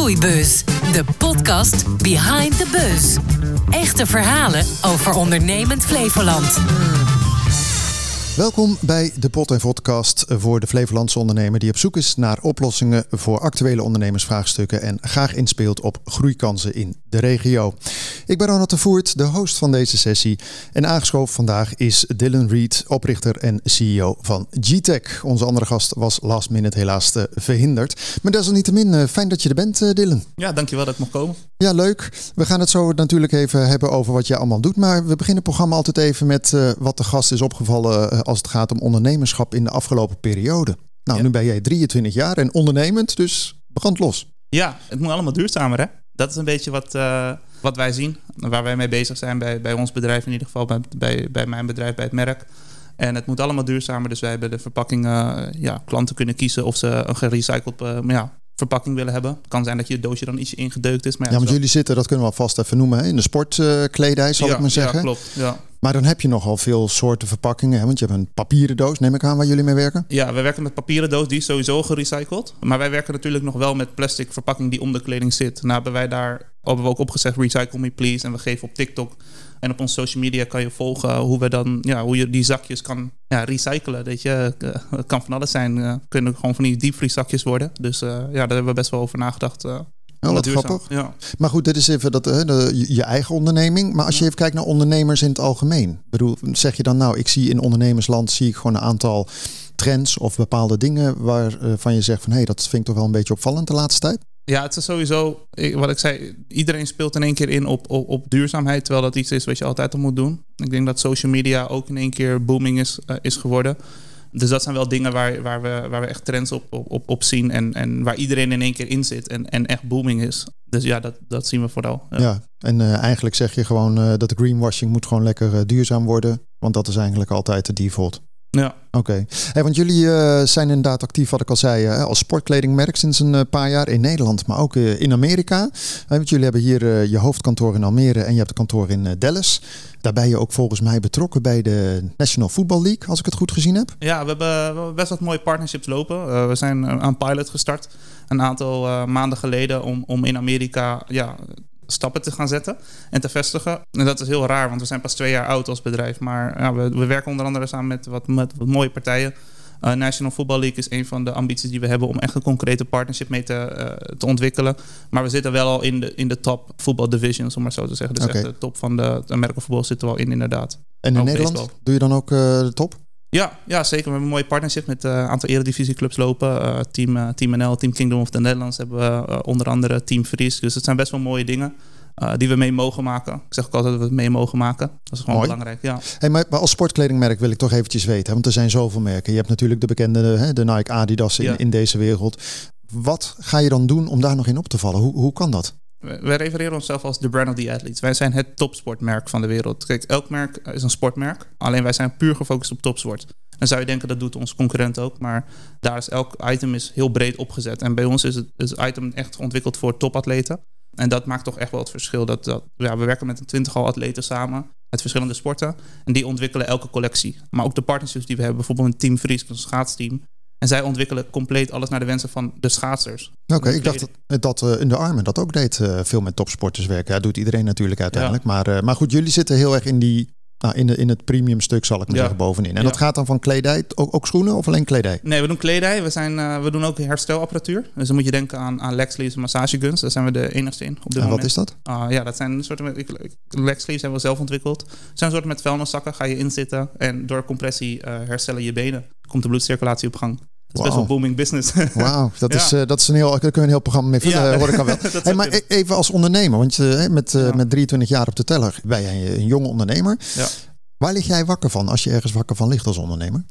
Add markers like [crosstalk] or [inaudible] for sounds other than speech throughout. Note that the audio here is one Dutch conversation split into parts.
De podcast Behind the Buzz. Echte verhalen over ondernemend Flevoland. Welkom bij de Pot en Vodcast voor de Flevolandse ondernemer die op zoek is naar oplossingen voor actuele ondernemersvraagstukken en graag inspeelt op groeikansen in de regio. Ik ben Ronald de Voert, de host van deze sessie. En aangeschoven vandaag is Dylan Reed, oprichter en CEO van G-Tech. Onze andere gast was last minute helaas verhinderd. Maar desalniettemin, eh, fijn dat je er bent, eh, Dylan. Ja, dankjewel dat ik mag komen. Ja, leuk. We gaan het zo natuurlijk even hebben over wat je allemaal doet. Maar we beginnen het programma altijd even met uh, wat de gast is opgevallen als het gaat om ondernemerschap in de afgelopen periode. Nou, nu ben jij 23 jaar en ondernemend, dus brand los. Ja, het moet allemaal duurzamer, hè? Dat is een beetje wat, uh, wat wij zien, waar wij mee bezig zijn bij, bij ons bedrijf, in ieder geval bij, bij, bij mijn bedrijf, bij het merk. En het moet allemaal duurzamer, dus wij hebben de verpakkingen, ja, klanten kunnen kiezen of ze een gerecycled uh, ja, verpakking willen hebben. Het kan zijn dat je doosje dan ietsje ingedeukt is. Maar ja, ja want jullie zitten, dat kunnen we alvast even noemen, hè? in de sportkledij, zal ik maar zeggen. Ja, klopt. Ja. Maar dan heb je nogal veel soorten verpakkingen. Hè? Want je hebt een papieren doos, neem ik aan, waar jullie mee werken? Ja, we werken met papieren doos, die is sowieso gerecycled. Maar wij werken natuurlijk nog wel met plastic verpakking die om de kleding zit. Nou hebben wij daar hebben we ook opgezet, recycle me please. En we geven op TikTok en op onze social media kan je volgen hoe we dan, ja, hoe je die zakjes kan ja, recyclen. Weet je, eh, het kan van alles zijn. Uh, kunnen gewoon van die diepvrieszakjes worden. Dus uh, ja, daar hebben we best wel over nagedacht. Uh, Oh, wat grappig. Ja. Maar goed, dit is even dat, de, je eigen onderneming. Maar als je even kijkt naar ondernemers in het algemeen. Bedoel, zeg je dan nou, ik zie in ondernemersland zie ik gewoon een aantal trends of bepaalde dingen waarvan je zegt van hé, hey, dat vind ik toch wel een beetje opvallend de laatste tijd? Ja, het is sowieso, wat ik zei, iedereen speelt in één keer in op, op, op duurzaamheid, terwijl dat iets is wat je altijd al moet doen. Ik denk dat social media ook in één keer booming is, uh, is geworden. Dus dat zijn wel dingen waar, waar, we, waar we echt trends op, op, op zien en, en waar iedereen in één keer in zit en, en echt booming is. Dus ja, dat, dat zien we vooral. Ja, en uh, eigenlijk zeg je gewoon uh, dat de greenwashing moet gewoon lekker duurzaam worden, want dat is eigenlijk altijd de default. Ja. Oké. Hey, want jullie uh, zijn inderdaad actief, wat ik al zei, uh, als sportkledingmerk sinds een uh, paar jaar in Nederland, maar ook in Amerika. want jullie hebben hier je hoofdkantoor in Almere en je hebt een kantoor in Dallas. Daar ben je ook volgens mij betrokken bij de National Football League, als ik het goed gezien heb. Ja, we hebben best wat mooie partnerships lopen. we zijn aan pilot gestart een aantal maanden geleden om, om in Amerika ja, stappen te gaan zetten en te vestigen. En dat is heel raar, want we zijn pas twee jaar oud als bedrijf. Maar ja, we, we werken onder andere samen met wat, met wat mooie partijen. Uh, National Football League is een van de ambities die we hebben om echt een concrete partnership mee te, uh, te ontwikkelen. Maar we zitten wel al in de, in de top voetbal divisions, om maar zo te zeggen. Dus okay. echt de top van de, de voetbal zitten we al in, inderdaad. En in ook Nederland baseball. doe je dan ook uh, de top? Ja, ja, zeker. We hebben een mooie partnership met een aantal eredivisieclubs lopen. team, team NL, Team Kingdom of the Netherlands hebben we onder andere Team Fries. Dus het zijn best wel mooie dingen. Uh, die we mee mogen maken. Ik zeg ook altijd dat we het mee mogen maken. Dat is gewoon Mooi. belangrijk. Ja. Hey, maar, maar, als sportkledingmerk wil ik toch eventjes weten, want er zijn zoveel merken. Je hebt natuurlijk de bekende hè, de Nike, Adidas in, ja. in deze wereld. Wat ga je dan doen om daar nog in op te vallen? Hoe, hoe kan dat? Wij refereren onszelf als de brand of the athletes. Wij zijn het topsportmerk van de wereld. Kijk, elk merk is een sportmerk. Alleen wij zijn puur gefocust op topsport. En zou je denken dat doet ons concurrent ook. Maar daar is elk item is heel breed opgezet. En bij ons is het, item echt ontwikkeld voor topatleten. En dat maakt toch echt wel het verschil. Dat, dat, ja, we werken met een twintigtal atleten samen uit verschillende sporten. En die ontwikkelen elke collectie. Maar ook de partnerships die we hebben, bijvoorbeeld een Team Fries, een schaatsteam. En zij ontwikkelen compleet alles naar de wensen van de schaatsers. Oké, ik dacht dat, dat uh, in de armen dat ook deed uh, veel met topsporters werken. Ja, doet iedereen natuurlijk uiteindelijk. Ja. Maar, uh, maar goed, jullie zitten heel erg in die nou, in, de, in het premium stuk zal ik maar ja. zeggen bovenin. En dat gaat dan van kledij, ook, ook, schoenen of alleen kledij? Nee, we doen kledij. We, zijn, uh, we doen ook herstelapparatuur. Dus dan moet je denken aan, aan leg sleeves en massageguns. Daar zijn we de enigste in op dit en moment. wat is dat? Uh, ja, dat zijn soorten met leg sleeves hebben we zelf ontwikkeld. Het zijn soorten met vuilniszakken. Ga je inzitten en door compressie uh, herstellen je benen. Komt de bloedcirculatie op gang. Is wow. best wel booming business. [laughs] Wauw, dat, ja. is, uh, dat is een heel, daar kun je een heel programma mee vullen, ja. hoor ik al wel. [laughs] hey, maar e- even als ondernemer, want uh, met, uh, ja. met 23 jaar op de teller ben jij een jonge ondernemer. Ja. Waar lig jij wakker van als je ergens wakker van ligt als ondernemer?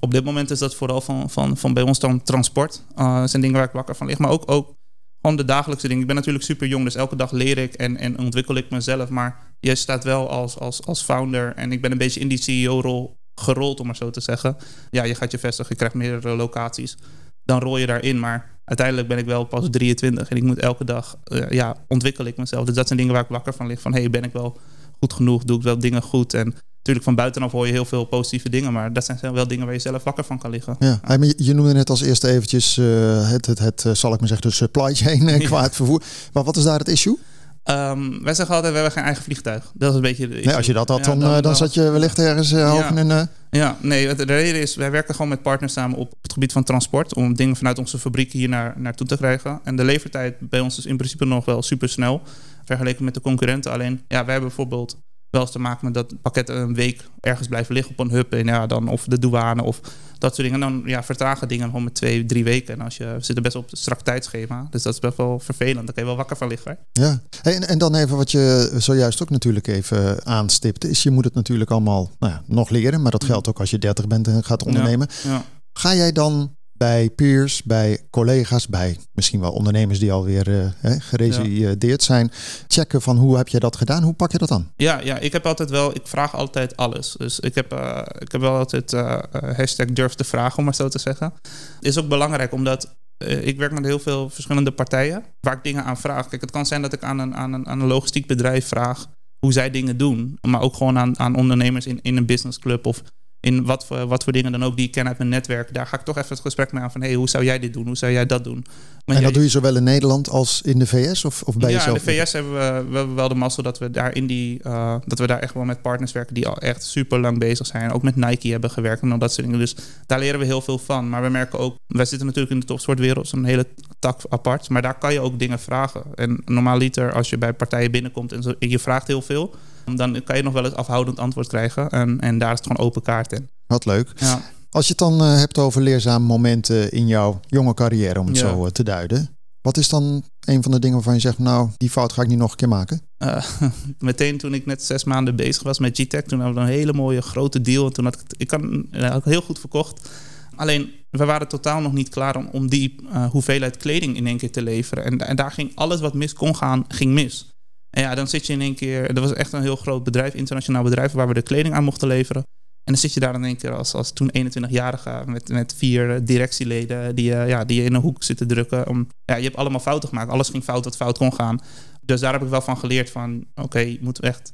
Op dit moment is dat vooral van, van, van bij ons dan transport. Dat zijn dingen waar ik wakker van lig. Maar ook, ook gewoon de dagelijkse dingen. Ik ben natuurlijk super jong, dus elke dag leer ik en, en ontwikkel ik mezelf. Maar je staat wel als, als, als founder en ik ben een beetje in die CEO-rol gerold, om maar zo te zeggen. Ja, je gaat je vestigen, je krijgt meerdere locaties. Dan rol je daarin, maar uiteindelijk ben ik wel pas 23 en ik moet elke dag, uh, ja, ontwikkel ik mezelf. Dus dat zijn dingen waar ik wakker van lig. Van, hey, ben ik wel goed genoeg? Doe ik wel dingen goed? En Natuurlijk, van buitenaf hoor je heel veel positieve dingen, maar dat zijn wel dingen waar je zelf wakker van kan liggen. Ja, je, je noemde net als eerste eventjes uh, het, het, het, uh, zal ik maar zeggen, de supply chain [laughs] qua het vervoer. Maar wat is daar het issue? Um, wij zeggen altijd, we hebben geen eigen vliegtuig. Dat is een beetje de nee, als je dat had, ja, dan, dan, dan, zat je wellicht ergens uh, hoog ja. in een... Ja, nee, de reden is, wij werken gewoon met partners samen op het gebied van transport. Om dingen vanuit onze fabriek hier naar, naartoe te krijgen. En de levertijd bij ons is in principe nog wel super snel. Vergeleken met de concurrenten. Alleen, ja, wij hebben bijvoorbeeld wel eens te maken met dat pakketten een week ergens blijven liggen op een hub. En ja, dan of de douane of dat soort dingen. En dan ja, vertragen dingen gewoon met twee, drie weken. En als je we zitten best op een strak tijdschema. Dus dat is best wel vervelend. Daar kan je wel wakker van liggen. Hè? Ja, en, en dan even wat je zojuist ook natuurlijk even aanstipte. Is je moet het natuurlijk allemaal nou ja, nog leren. Maar dat geldt ook als je 30 bent en gaat ondernemen. Ja, ja. Ga jij dan bij peers, bij collega's, bij misschien wel ondernemers die alweer uh, hè, geresideerd zijn. Checken van hoe heb je dat gedaan? Hoe pak je dat aan? Ja, ja, ik heb altijd wel, ik vraag altijd alles. Dus ik heb, uh, ik heb wel altijd uh, hashtag durf te vragen, om maar zo te zeggen. Is ook belangrijk omdat ik werk met heel veel verschillende partijen waar ik dingen aan vraag. Kijk, het kan zijn dat ik aan een, aan een, aan een logistiek bedrijf vraag hoe zij dingen doen. Maar ook gewoon aan, aan ondernemers in, in een businessclub of in wat voor, wat voor dingen dan ook die ik ken uit mijn netwerk. Daar ga ik toch even het gesprek mee aan van... hey, hoe zou jij dit doen? Hoe zou jij dat doen? Maar en dat doe je zowel in Nederland als in de VS? Of, of bij ja, jezelf? in de VS hebben we, we hebben wel de mazzel dat we daar in die... Uh, dat we daar echt wel met partners werken die al echt super lang bezig zijn. Ook met Nike hebben gewerkt en al dat soort dingen. Dus daar leren we heel veel van. Maar we merken ook... Wij zitten natuurlijk in de topsportwereld. Zo'n hele tak apart. Maar daar kan je ook dingen vragen. En normaal liter als je bij partijen binnenkomt en je vraagt heel veel... dan kan je nog wel eens afhoudend antwoord krijgen. En, en daar is het gewoon open kaart in. Wat leuk. Ja. Als je het dan uh, hebt over leerzame momenten in jouw jonge carrière, om het Ja. zo uh, te duiden. Wat is dan een van de dingen waarvan je zegt, nou, die fout ga ik niet nog een keer maken? Uh, [laughs] meteen toen ik net zes maanden bezig was met G-Tech, toen hadden we een hele mooie grote deal. En toen had ik het, ik kan, had ik heel goed verkocht. Alleen, we waren totaal nog niet klaar om, om die uh, hoeveelheid kleding in één keer te leveren. En, en daar ging alles wat mis kon gaan, ging mis. En ja, dan zit je in één keer... Dat was echt een heel groot bedrijf, internationaal bedrijf... waar we de kleding aan mochten leveren. En dan zit je daar in één keer als, als toen 21-jarige... Met, met vier directieleden die, uh, ja, die je in een hoek zitten drukken. Om, ja, je hebt allemaal fouten gemaakt. Alles ging fout wat fout kon gaan. Dus daar heb ik wel van geleerd van... Oké, okay, je moet echt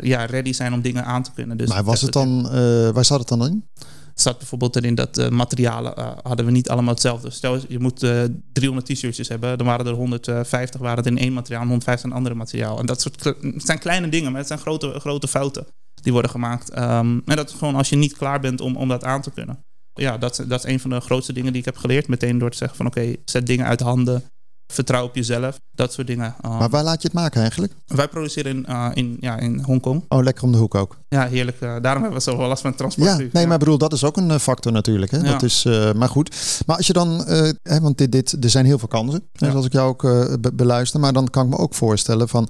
ja, ready zijn om dingen aan te kunnen. Dus maar was het dan... Uh, waar zat het dan in? Zat bijvoorbeeld erin dat uh, materialen uh, hadden we niet allemaal hetzelfde. Stel, je moet uh, 300 t-shirtjes hebben, dan waren er 150 waren het in één materiaal en 150 in een ander materiaal. En dat soort zijn kleine dingen, maar het zijn grote, grote fouten die worden gemaakt. Um, en dat is gewoon als je niet klaar bent om, om dat aan te kunnen. Ja, dat, dat is een van de grootste dingen die ik heb geleerd. Meteen door te zeggen van oké, zet dingen uit handen. Vertrouw op jezelf, dat soort dingen. Um, maar waar laat je het maken eigenlijk? Wij produceren in, uh, in, ja, in Hongkong. Oh, lekker om de hoek ook. Ja, heerlijk. Uh, daarom hebben we zo wel last van transport. Ja, nee, ja. maar bedoel, dat is ook een factor natuurlijk. Hè? Ja. Dat is, maar goed. Maar als je dan, hè, want dit, dit, er zijn heel veel kansen, zoals ik jou ook be beluister. Maar dan kan ik me ook voorstellen van,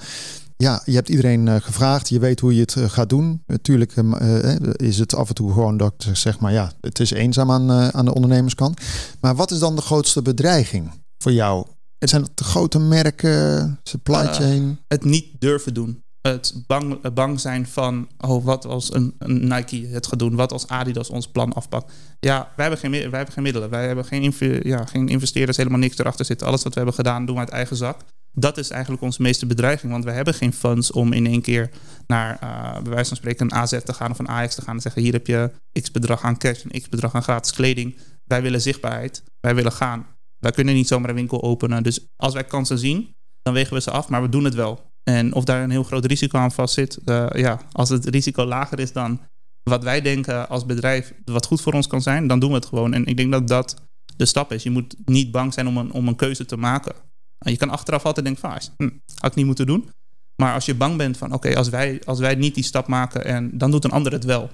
ja, je hebt iedereen gevraagd. Je weet hoe je het gaat doen. Natuurlijk uh, is het af en toe gewoon dat zeg maar ja, het is eenzaam aan, aan de ondernemerskant. Maar wat is dan de grootste bedreiging voor jou? Het zijn de grote merken, supply chain? het niet durven doen. Het bang, bang zijn van, oh, wat als een, een, Nike het gaat doen? Wat als Adidas ons plan afpakt? Ja, wij hebben geen, wij hebben geen middelen. Wij hebben geen, ja, geen investeerders, helemaal niks erachter zitten. Alles wat we hebben gedaan, doen we uit eigen zak dat is eigenlijk onze meeste bedreiging. Want we hebben geen funds om in één keer naar, uh, bij wijze van spreken, een AZ te gaan of een Ajax te gaan en zeggen: hier heb je x bedrag aan cash en x bedrag aan gratis kleding. Wij willen zichtbaarheid, wij willen gaan. Wij kunnen niet zomaar een winkel openen. Dus als wij kansen zien, dan wegen we ze af, maar we doen het wel. En of daar een heel groot risico aan vast zit, uh, ja, als het risico lager is dan wat wij denken als bedrijf, wat goed voor ons kan zijn, dan doen we het gewoon. En ik denk dat dat de stap is. Je moet niet bang zijn om een, om een keuze te maken. Je kan achteraf altijd denken van, hm, had ik niet moeten doen. Maar als je bang bent van, oké, als, wij, als wij niet die stap maken, en, dan doet een ander het wel.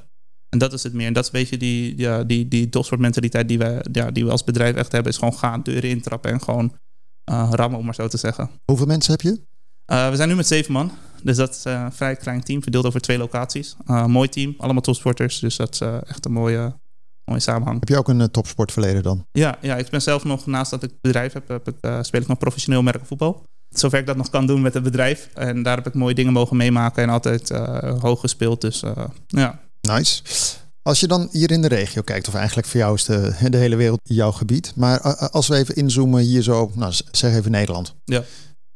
En dat is het meer. En dat is een beetje die, ja, die, die topsportmentaliteit die we, ja, die we als bedrijf echt hebben. Is gewoon gaan, deuren intrappen en gewoon uh, rammen, om maar zo te zeggen. Hoeveel mensen heb je? Uh, we zijn nu met zeven man. Dus dat is uh, een vrij klein team, verdeeld over twee locaties. mooi team, allemaal topsporters. Dus dat is echt een mooie, mooie samenhang. Heb je ook een topsportverleden dan? Ja, ja, ik ben zelf nog, naast dat ik het bedrijf heb, heb ik, speel ik nog professioneel merkenvoetbal. Zover ik dat nog kan doen met het bedrijf. En daar heb ik mooie dingen mogen meemaken en altijd uh, hoog gespeeld. Dus ja. Nice. Als je dan hier in de regio kijkt, of eigenlijk voor jou is de, de hele wereld jouw gebied. Maar als we even inzoomen hier zo, nou zeg even Nederland. Ja.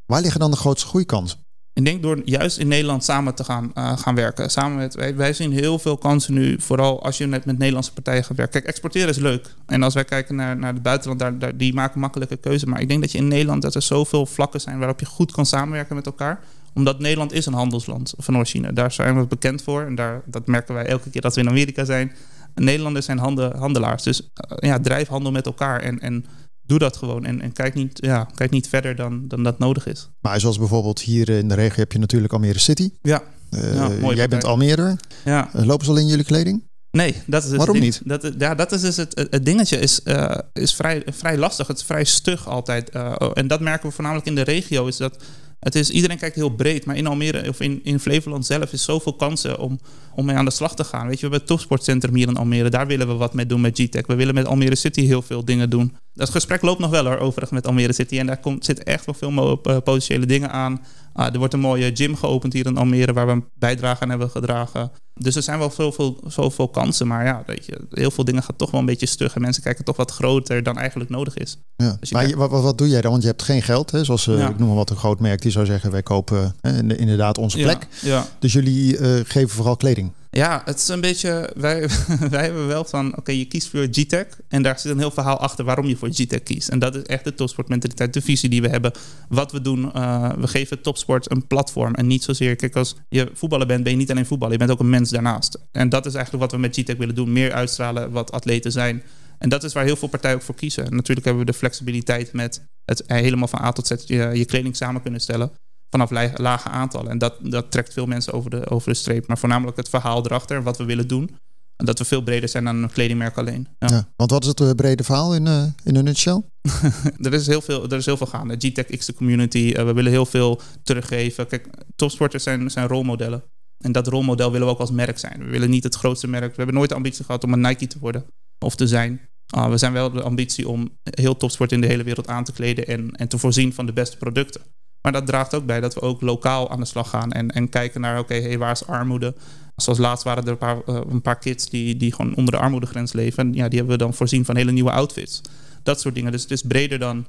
Waar liggen dan de grootste groeikansen? Ik denk door juist in Nederland samen te gaan, uh, gaan werken. Samen met, wij, wij, zien heel veel kansen nu, vooral als je net met Nederlandse partijen gaat werken. Kijk, exporteren is leuk. En als wij kijken naar, naar het buitenland, daar, daar, die maken makkelijke keuze. Maar ik denk dat je in Nederland, dat er zoveel vlakken zijn waarop je goed kan samenwerken met elkaar omdat Nederland is een handelsland van oorsprong. Daar zijn we bekend voor. En daar, dat merken wij elke keer dat we in Amerika zijn. Nederlanders zijn handen, handelaars. Dus uh, ja, drijf handel met elkaar. En, en doe dat gewoon. En, en kijk, niet, ja, kijk niet verder dan, dan dat nodig is. Maar zoals bijvoorbeeld hier in de regio heb je natuurlijk Almere City. Ja. Uh, ja jij bent Almere. Ja. Uh, lopen ze al in jullie kleding? Nee, dat is het Waarom niet? Dat, ja, dat is dus het, het dingetje. Is, uh, is vrij, vrij lastig. Het is vrij stug altijd. Uh, en dat merken we voornamelijk in de regio. Is dat het is, iedereen kijkt heel breed, maar in Almere of in, in Flevoland zelf is zoveel kansen om, om mee aan de slag te gaan. Weet je, we hebben het topsportcentrum hier in Almere, daar willen we wat mee doen met GTEC. We willen met Almere City heel veel dingen doen. Dat gesprek loopt nog wel hoor, overigens met Almere City. En daar komt, zitten echt wel veel uh, potentiële dingen aan. Uh, er wordt een mooie gym geopend hier in Almere waar we een bijdrage aan hebben gedragen. Dus er zijn wel zoveel, zoveel kansen. Maar ja, weet je, heel veel dingen gaan toch wel een beetje stug. En mensen kijken toch wat groter dan eigenlijk nodig is. Ja. Dus maar je, wat, wat, doe jij dan? Want je hebt geen geld. Hè? Zoals, uh, ja. ik noem maar wat, een groot merk die zou zeggen... wij kopen uh, inderdaad onze plek. Ja. Dus jullie uh, geven vooral kleding. Ja, het is een beetje. Wij, [laughs] wij hebben wel van. Oké, je kiest voor GTEC. En daar zit een heel verhaal achter waarom je voor GTEC kiest. En dat is echt de topsportmentaliteit, de visie die we hebben. Wat we doen. Uh, we geven topsport een platform. En niet zozeer. Kijk, als je voetballer bent, ben je niet alleen voetballer. Je bent ook een mens daarnaast. En dat is eigenlijk wat we met GTEC willen doen. Meer uitstralen wat atleten zijn. En dat is waar heel veel partijen ook voor kiezen. En natuurlijk hebben we de flexibiliteit met het helemaal van A tot Z je, je kleding samen kunnen stellen vanaf lage aantallen. En dat, dat trekt veel mensen over de, over de streep. Maar voornamelijk het verhaal erachter, wat we willen doen. En dat we veel breder zijn dan een kledingmerk alleen. Ja. Ja, want wat is het brede verhaal in, uh, in een nutshell? [laughs] er, is heel veel, er is heel veel gaande. GTEC X de community. Uh, we willen heel veel teruggeven. Kijk, topsporters zijn, zijn rolmodellen. En dat rolmodel willen we ook als merk zijn. We willen niet het grootste merk. We hebben nooit de ambitie gehad om een Nike te worden of te zijn. Uh, we zijn wel de ambitie om heel topsport in de hele wereld aan te kleden en, en te voorzien van de beste producten. Maar dat draagt ook bij dat we ook lokaal aan de slag gaan en, en kijken naar, oké, waar is armoede? Zoals laatst waren er een paar, uh, een paar kids die, die gewoon onder de armoedegrens leven. En ja, die hebben we dan voorzien van hele nieuwe outfits. Dat soort dingen. Dus het is breder dan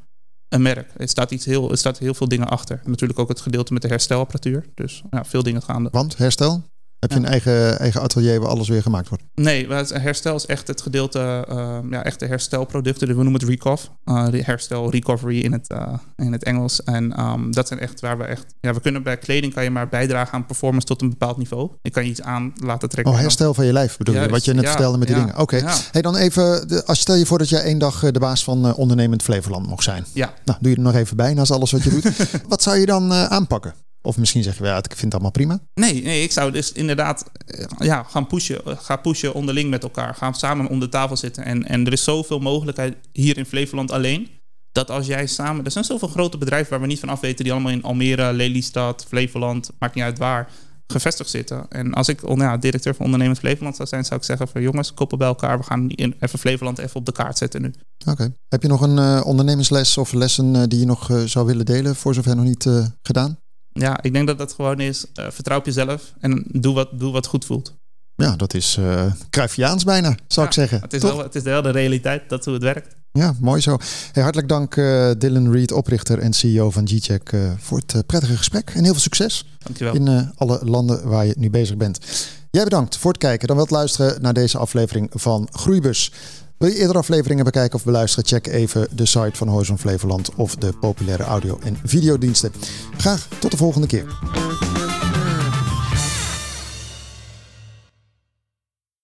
een merk. Er staat, iets heel, er staat heel veel dingen achter. Natuurlijk ook het gedeelte met de herstelapparatuur. Dus ja, veel dingen gaande. Want herstel? Heb je een eigen, eigen atelier waar alles weer gemaakt wordt? Nee, het herstel is echt het gedeelte, uh, ja, echt de herstelproducten. We noemen het recof. Uh, herstel, recovery in het, uh, in het Engels. En um, dat zijn echt waar we echt... Ja, we kunnen bij kleding kan je maar bijdragen aan performance tot een bepaald niveau. Je kan je iets aan laten trekken. Oh, herstel van je lijf bedoel je? Wat je net ja, vertelde met die ja, dingen. Oké. Okay. Hey, dan even, als stel je voor dat jij één dag de baas van ondernemend Flevoland mocht zijn. Ja. Nou, doe je er nog even bij naast alles wat je doet. [laughs] wat zou je dan aanpakken? Of misschien zeg je, ja, ik vind het allemaal prima. Nee, nee ik zou dus inderdaad ja, gaan pushen. Ga pushen onderling met elkaar. Gaan samen om de tafel zitten. En, en er is zoveel mogelijkheid hier in Flevoland alleen. Dat als jij samen... Er zijn zoveel grote bedrijven waar we niet van af weten... die allemaal in Almere, Lelystad, Flevoland... maakt niet uit waar, gevestigd zitten. En als ik ja, directeur van Ondernemend Flevoland zou zijn... zou ik zeggen van jongens, koppen bij elkaar. We gaan even Flevoland even op de kaart zetten nu. Oké. Okay. Heb je nog een uh, ondernemersles of lessen uh, die je nog uh, zou willen delen... voor zover nog niet gedaan? Ja, ik denk dat dat gewoon is, uh, vertrouw op jezelf en doe wat, doe wat goed voelt. Ja, dat is uh, Cruyffiaans bijna, zou ja, ik zeggen. Het is, wel, het is wel de realiteit, dat hoe het werkt. Ja, mooi zo. Hey, hartelijk dank uh, Dylan Reed, oprichter en CEO van GCheck, uh, voor het prettige gesprek. En heel veel succes Dankjewel. in alle landen waar je nu bezig bent. Jij bedankt voor het kijken. Dan wilt luisteren naar deze aflevering van Groeibus. Wil je eerdere afleveringen bekijken of beluisteren? Check even de site van Horizon Flevoland of de populaire audio- en videodiensten. Graag tot de volgende keer.